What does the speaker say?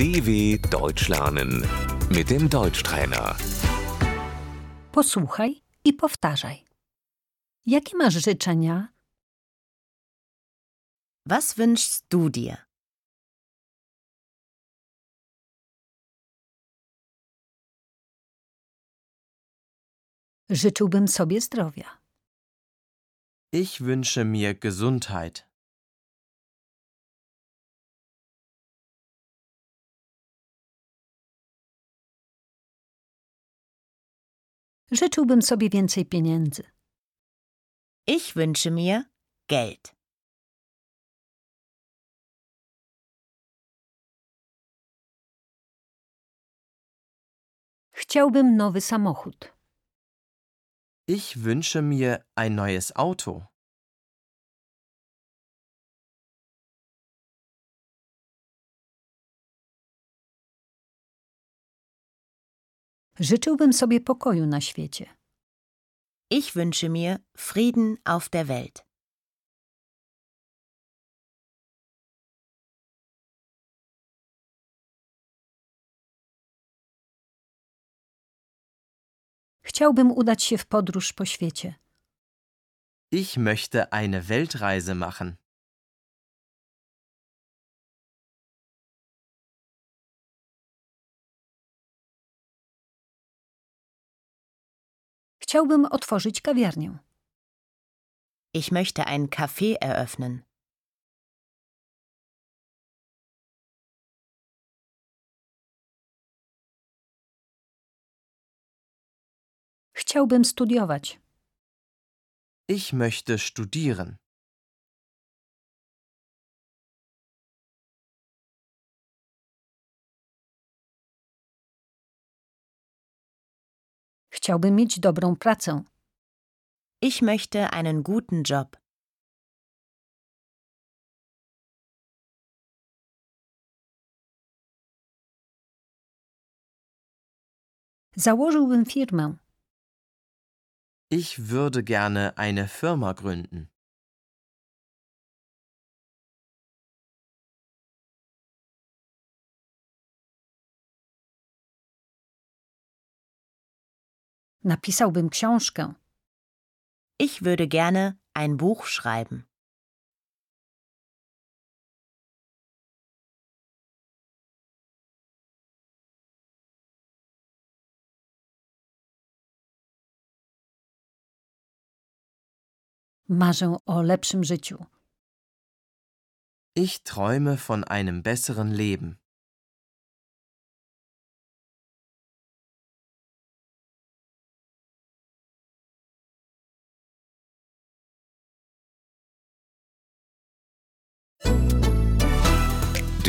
DW Deutsch lernen mit dem Deutschtrainer. Posłuchaj i powtarzaj. Jakie masz życzenia? Was wünschst du dir? Życzyłbym sobie zdrowia. Ich wünsche mir Gesundheit. Życzyłbym sobie więcej pieniędzy. Ich wünsche mir Geld. Chciałbym nowy samochód. Ich wünsche mir ein neues Auto. Życzyłbym sobie pokoju na świecie. Ich wünsche mir Frieden auf der Welt. Chciałbym udać się w podróż po świecie. Ich möchte eine Weltreise machen. Chciałbym otworzyć kawiarnię. Ich möchte ein Café eröffnen. Chciałbym studiować. Ich möchte studieren. Chciałbym mieć dobrą pracę. Ich möchte einen guten Job. Założyłbym firmę. Ich würde gerne eine Firma gründen. Napisałbym książkę. Ich würde gerne ein Buch schreiben. Marzę o lepszym życiu. Ich träume von einem besseren Leben.